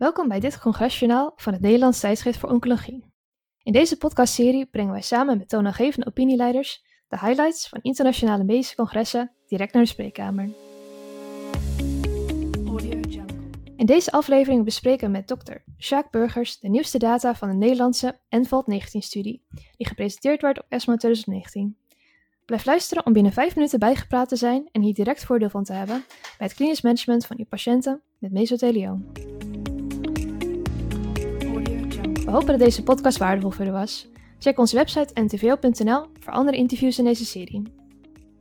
Welkom bij dit congresjournaal van het Nederlands tijdschrift voor Oncologie. In deze podcastserie brengen wij samen met toonaangevende opinieleiders de highlights van internationale medische congressen direct naar de spreekkamer. In deze aflevering bespreken we met dokter Sjaak Burgers de nieuwste data van de Nederlandse NVALT-19-studie, die gepresenteerd werd op ESMO 2019. Blijf luisteren om binnen 5 minuten bijgepraat te zijn en hier direct voordeel van te hebben bij het klinisch management van uw patiënten met mesothelioom. We hopen dat deze podcast waardevol voor u was. Check onze website ntvo.nl voor andere interviews in deze serie.